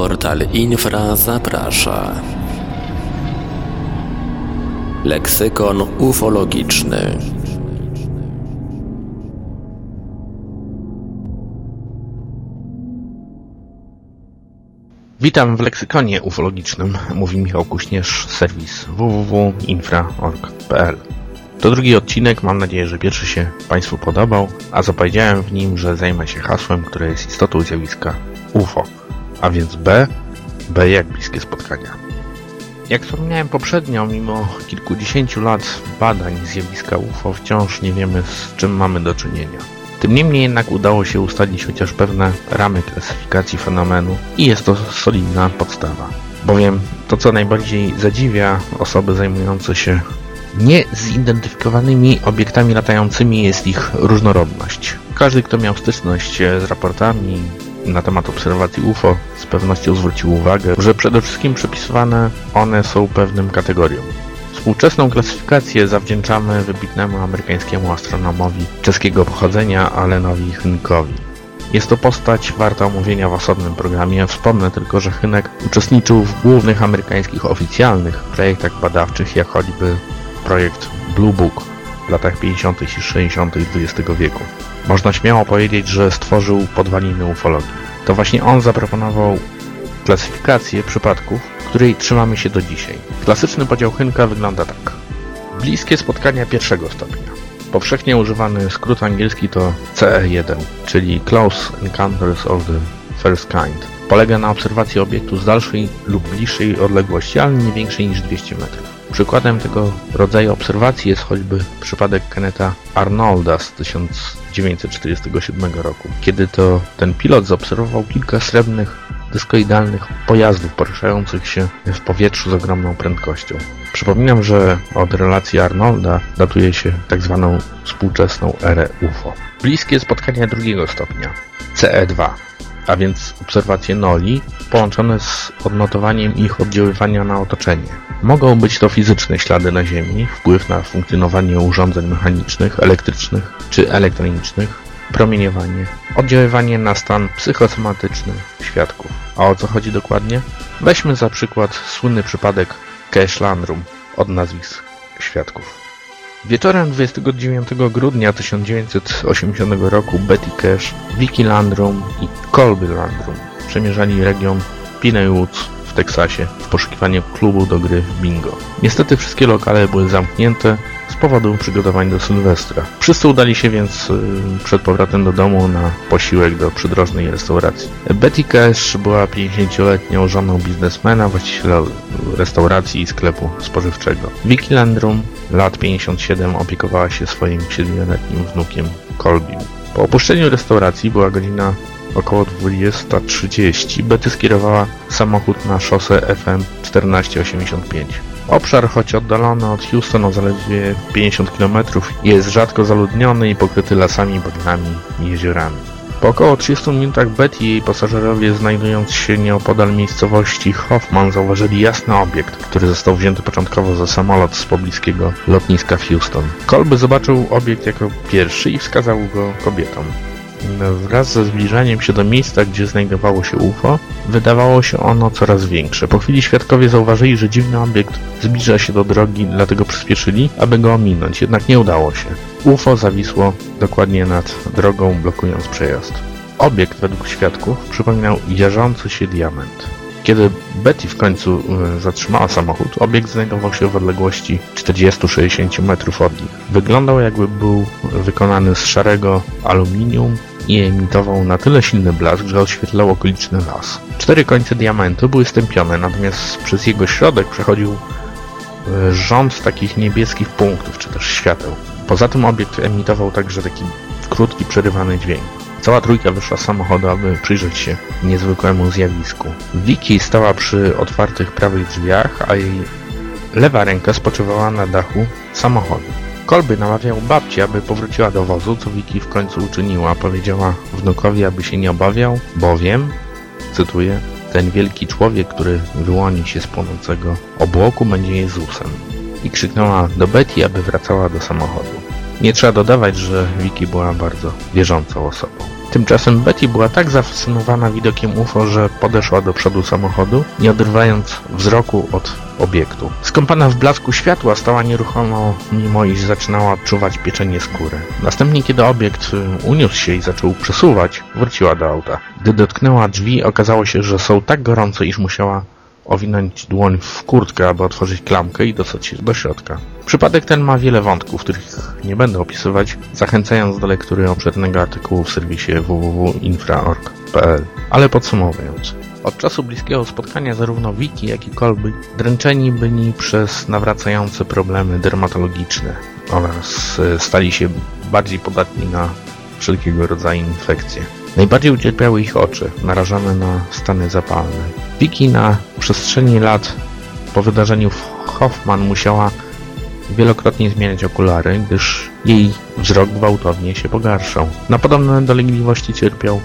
Portal Infra zaprasza. Leksykon ufologiczny. Witam w leksykonie ufologicznym, mówi Michał Kuśnierz, serwis www.infra.org.pl. To drugi odcinek, mam nadzieję, że pierwszy się Państwu podobał, a zapowiedziałem w nim, że zajmę się hasłem, które jest istotą zjawiska UFO, a więc B, B jak bliskie spotkania. Jak wspomniałem poprzednio, mimo kilkudziesięciu lat badań zjawiska UFO wciąż nie wiemy z czym mamy do czynienia. Tym niemniej jednak udało się ustalić chociaż pewne ramy klasyfikacji fenomenu i jest to solidna podstawa. Bowiem to co najbardziej zadziwia osoby zajmujące się niezidentyfikowanymi obiektami latającymi jest ich różnorodność. Każdy, kto miał styczność z raportami na temat obserwacji UFO, z pewnością zwrócił uwagę, że przede wszystkim przypisywane one są pewnym kategoriom. Współczesną klasyfikację zawdzięczamy wybitnemu amerykańskiemu astronomowi czeskiego pochodzenia Alenowi Hynkowi. Jest to postać warta omówienia w osobnym programie. Wspomnę tylko, że Hynek uczestniczył w głównych amerykańskich oficjalnych projektach badawczych, jak choćby projekt Blue Book w latach 50. i 60. XX wieku. Można śmiało powiedzieć, że stworzył podwaliny ufologii. To właśnie on zaproponował klasyfikację przypadków, której trzymamy się do dzisiaj. Klasyczny podział Hynka wygląda tak. Bliskie spotkania pierwszego stopnia. Powszechnie używany skrót angielski to CE1, czyli Close Encounters of the First Kind. Polega na obserwacji obiektu z dalszej lub bliższej odległości, ale nie większej niż 200 metrów. Przykładem tego rodzaju obserwacji jest choćby przypadek Kenneta Arnolda z 1947 roku, kiedy to ten pilot zaobserwował kilka srebrnych dyskoidalnych pojazdów poruszających się w powietrzu z ogromną prędkością. Przypominam, że od relacji Arnolda datuje się tzw. Tak współczesną erę UFO. Bliskie spotkania drugiego stopnia CE2 a więc obserwacje noli, połączone z odnotowaniem ich oddziaływania na otoczenie. Mogą być to fizyczne ślady na Ziemi, wpływ na funkcjonowanie urządzeń mechanicznych, elektrycznych czy elektronicznych, promieniowanie, oddziaływanie na stan psychosomatyczny świadków. A o co chodzi dokładnie? Weźmy za przykład słynny przypadek Cash Landrum od nazwisk świadków. Wieczorem 29 grudnia 1980 roku Betty Cash, Vicky Landrum i Colby Landrum przemierzali region Piney Woods w Teksasie w poszukiwaniu klubu do gry w bingo. Niestety wszystkie lokale były zamknięte, powodu przygotowań do Sylwestra. Wszyscy udali się więc y, przed powrotem do domu na posiłek do przydrożnej restauracji. Betty Cash była 50-letnią żoną biznesmena, właściciela restauracji i sklepu spożywczego. Vicky Landrum, lat 57, opiekowała się swoim 7-letnim wnukiem Colbym. Po opuszczeniu restauracji była godzina około 20.30. Betty skierowała samochód na szosę FM 1485. Obszar, choć oddalony od Houston o zaledwie 50 km, jest rzadko zaludniony i pokryty lasami, bagnami i jeziorami. Po około 30 minutach Betty i jej pasażerowie, znajdując się nieopodal miejscowości Hoffman, zauważyli jasny obiekt, który został wzięty początkowo za samolot z pobliskiego lotniska w Houston. Kolby zobaczył obiekt jako pierwszy i wskazał go kobietom. Wraz ze zbliżaniem się do miejsca, gdzie znajdowało się UFO, wydawało się ono coraz większe. Po chwili świadkowie zauważyli, że dziwny obiekt zbliża się do drogi, dlatego przyspieszyli, aby go ominąć, jednak nie udało się. UFO zawisło dokładnie nad drogą, blokując przejazd. Obiekt, według świadków, przypominał jarzący się diament. Kiedy Betty w końcu e, zatrzymała samochód, obiekt znajdował się w odległości 40-60 metrów od nich. Wyglądał jakby był wykonany z szarego aluminium i emitował na tyle silny blask, że oświetlał okoliczny las. Cztery końce diamentu były stępione, natomiast przez jego środek przechodził e, rząd takich niebieskich punktów, czy też świateł. Poza tym obiekt emitował także taki krótki, przerywany dźwięk. Cała trójka wyszła z samochodu, aby przyjrzeć się niezwykłemu zjawisku. Vicky stała przy otwartych prawych drzwiach, a jej lewa ręka spoczywała na dachu samochodu. Kolby namawiał babci, aby powróciła do wozu, co Wiki w końcu uczyniła. Powiedziała wnukowi, aby się nie obawiał, bowiem, cytuję, ten wielki człowiek, który wyłoni się z płonącego obłoku, będzie Jezusem. I krzyknęła do Betty, aby wracała do samochodu. Nie trzeba dodawać, że Wiki była bardzo wierzącą osobą. Tymczasem Betty była tak zafascynowana widokiem UFO, że podeszła do przodu samochodu, nie odrywając wzroku od obiektu. Skąpana w blasku światła stała nieruchomo, mimo iż zaczynała odczuwać pieczenie skóry. Następnie, kiedy obiekt y, uniósł się i zaczął przesuwać, wróciła do auta. Gdy dotknęła drzwi, okazało się, że są tak gorące, iż musiała owinąć dłoń w kurtkę, aby otworzyć klamkę i dostać się do środka. Przypadek ten ma wiele wątków, których nie będę opisywać, zachęcając do lektury obszernego artykułu w serwisie www.infra.org.pl. Ale podsumowując, od czasu bliskiego spotkania zarówno Wiki, jak i Kolby dręczeni byli przez nawracające problemy dermatologiczne oraz e, stali się bardziej podatni na wszelkiego rodzaju infekcje. Najbardziej ucierpiały ich oczy, narażone na stany zapalne. Wiki na przestrzeni lat po wydarzeniu w Hoffman musiała wielokrotnie zmieniać okulary, gdyż jej wzrok gwałtownie się pogarszał. Na podobne dolegliwości cierpiał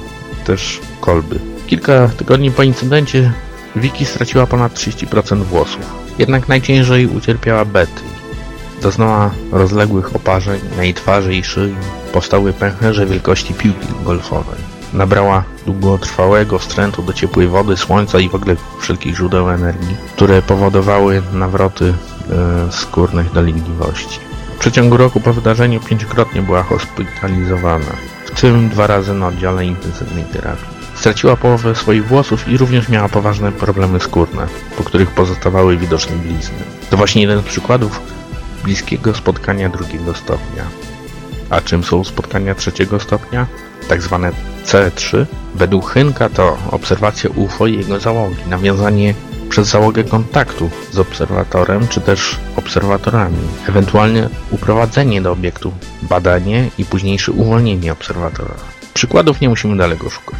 też Kolby. Kilka tygodni po incydencie Wiki straciła ponad 30% włosów. Jednak najciężej ucierpiała Betty. Doznała rozległych oparzeń na jej twarzy i szyi. Powstały pęcherze wielkości piłki golfowej. Nabrała długotrwałego wstrętu do ciepłej wody, słońca i w ogóle wszelkich źródeł energii, które powodowały nawroty e, skórnych dolegliwości. W przeciągu roku po wydarzeniu pięciokrotnie była hospitalizowana, w tym dwa razy na oddziale intensywnej terapii. Straciła połowę swoich włosów i również miała poważne problemy skórne, po których pozostawały widoczne blizny. To właśnie jeden z przykładów bliskiego spotkania drugiego stopnia. A czym są spotkania trzeciego stopnia? Tak zwane C3. Według Hynka to obserwacja UFO i jego załogi, nawiązanie przez załogę kontaktu z obserwatorem czy też obserwatorami, ewentualnie uprowadzenie do obiektu, badanie i późniejsze uwolnienie obserwatora. Przykładów nie musimy daleko szukać.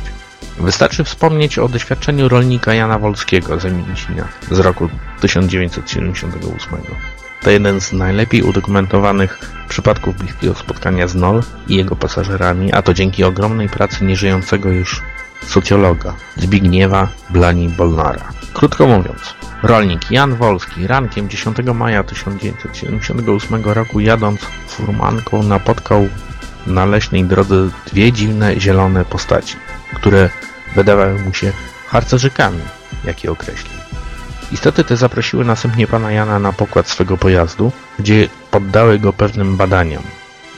Wystarczy wspomnieć o doświadczeniu rolnika Jana Wolskiego z Emilicina z roku 1978. To jeden z najlepiej udokumentowanych przypadków bliskiego spotkania z Nol i jego pasażerami, a to dzięki ogromnej pracy nieżyjącego już socjologa Zbigniewa Blani Bolnara. Krótko mówiąc, rolnik Jan Wolski rankiem 10 maja 1978 roku jadąc furmanką napotkał na leśnej drodze dwie dziwne zielone postaci, które wydawały mu się harcerzykami, jak je określił. Istoty te zaprosiły następnie pana Jana na pokład swego pojazdu, gdzie poddały go pewnym badaniom,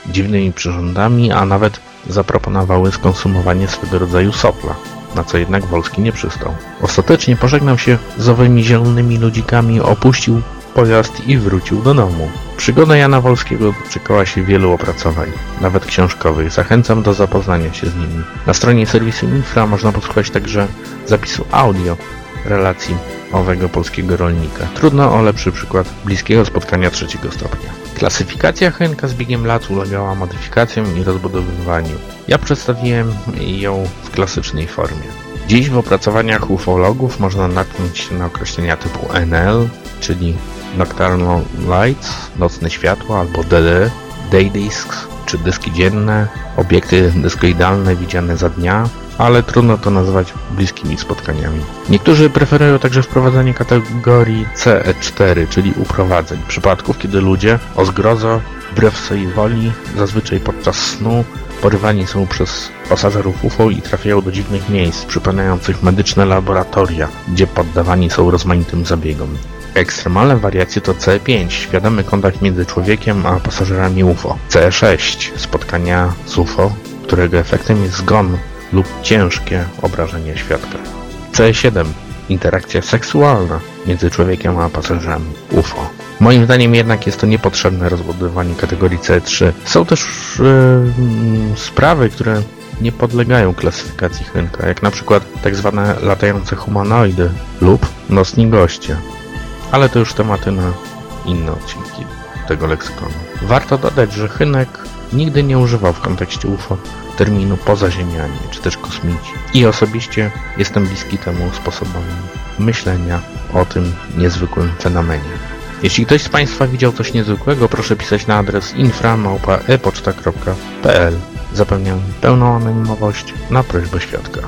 dziwnymi przyrządami, a nawet zaproponowały skonsumowanie swego rodzaju sopla, na co jednak Wolski nie przystał. Ostatecznie pożegnał się z owymi zielonymi ludzikami, opuścił pojazd i wrócił do domu. Przygoda Jana Wolskiego doczekała się wielu opracowań, nawet książkowych. Zachęcam do zapoznania się z nimi. Na stronie serwisu Infra można posłuchać także zapisu audio relacji owego polskiego rolnika. Trudno o lepszy przykład bliskiego spotkania trzeciego stopnia. Klasyfikacja Henka z biegiem lat ulegała modyfikacjom i rozbudowywaniu. Ja przedstawiłem ją w klasycznej formie. Dziś w opracowaniach ufologów można natknąć się na określenia typu NL, czyli Nocturnal Lights, nocne światło, albo DD, Day Discs, czy dyski dzienne, obiekty dyskoidalne widziane za dnia, ale trudno to nazwać bliskimi spotkaniami. Niektórzy preferują także wprowadzenie kategorii CE4, czyli uprowadzeń, przypadków, kiedy ludzie o zgrozo, wbrew swojej woli, zazwyczaj podczas snu, porywani są przez pasażerów UFO i trafiają do dziwnych miejsc, przypominających medyczne laboratoria, gdzie poddawani są rozmaitym zabiegom. Ekstremalne wariacje to C5, świadomy kontakt między człowiekiem a pasażerami UFO. C6, spotkania z UFO, którego efektem jest zgon lub ciężkie obrażenie świadka. C7, interakcja seksualna między człowiekiem a pasażerami UFO. Moim zdaniem jednak jest to niepotrzebne rozbudowanie kategorii C3. Są też yy, sprawy, które nie podlegają klasyfikacji Hynka, jak na przykład tak zwane latające humanoidy lub nocni goście ale to już tematy na inne odcinki tego leksykonu. Warto dodać, że Hynek nigdy nie używał w kontekście UFO terminu pozaziemianie czy też kosmici. I osobiście jestem bliski temu sposobowi myślenia o tym niezwykłym fenomenie. Jeśli ktoś z Państwa widział coś niezwykłego, proszę pisać na adres infra.epoczta.pl Zapewniam pełną anonimowość na prośbę świadka.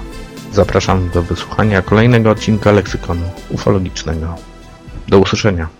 Zapraszam do wysłuchania kolejnego odcinka leksykonu ufologicznego. Do usłyszenia.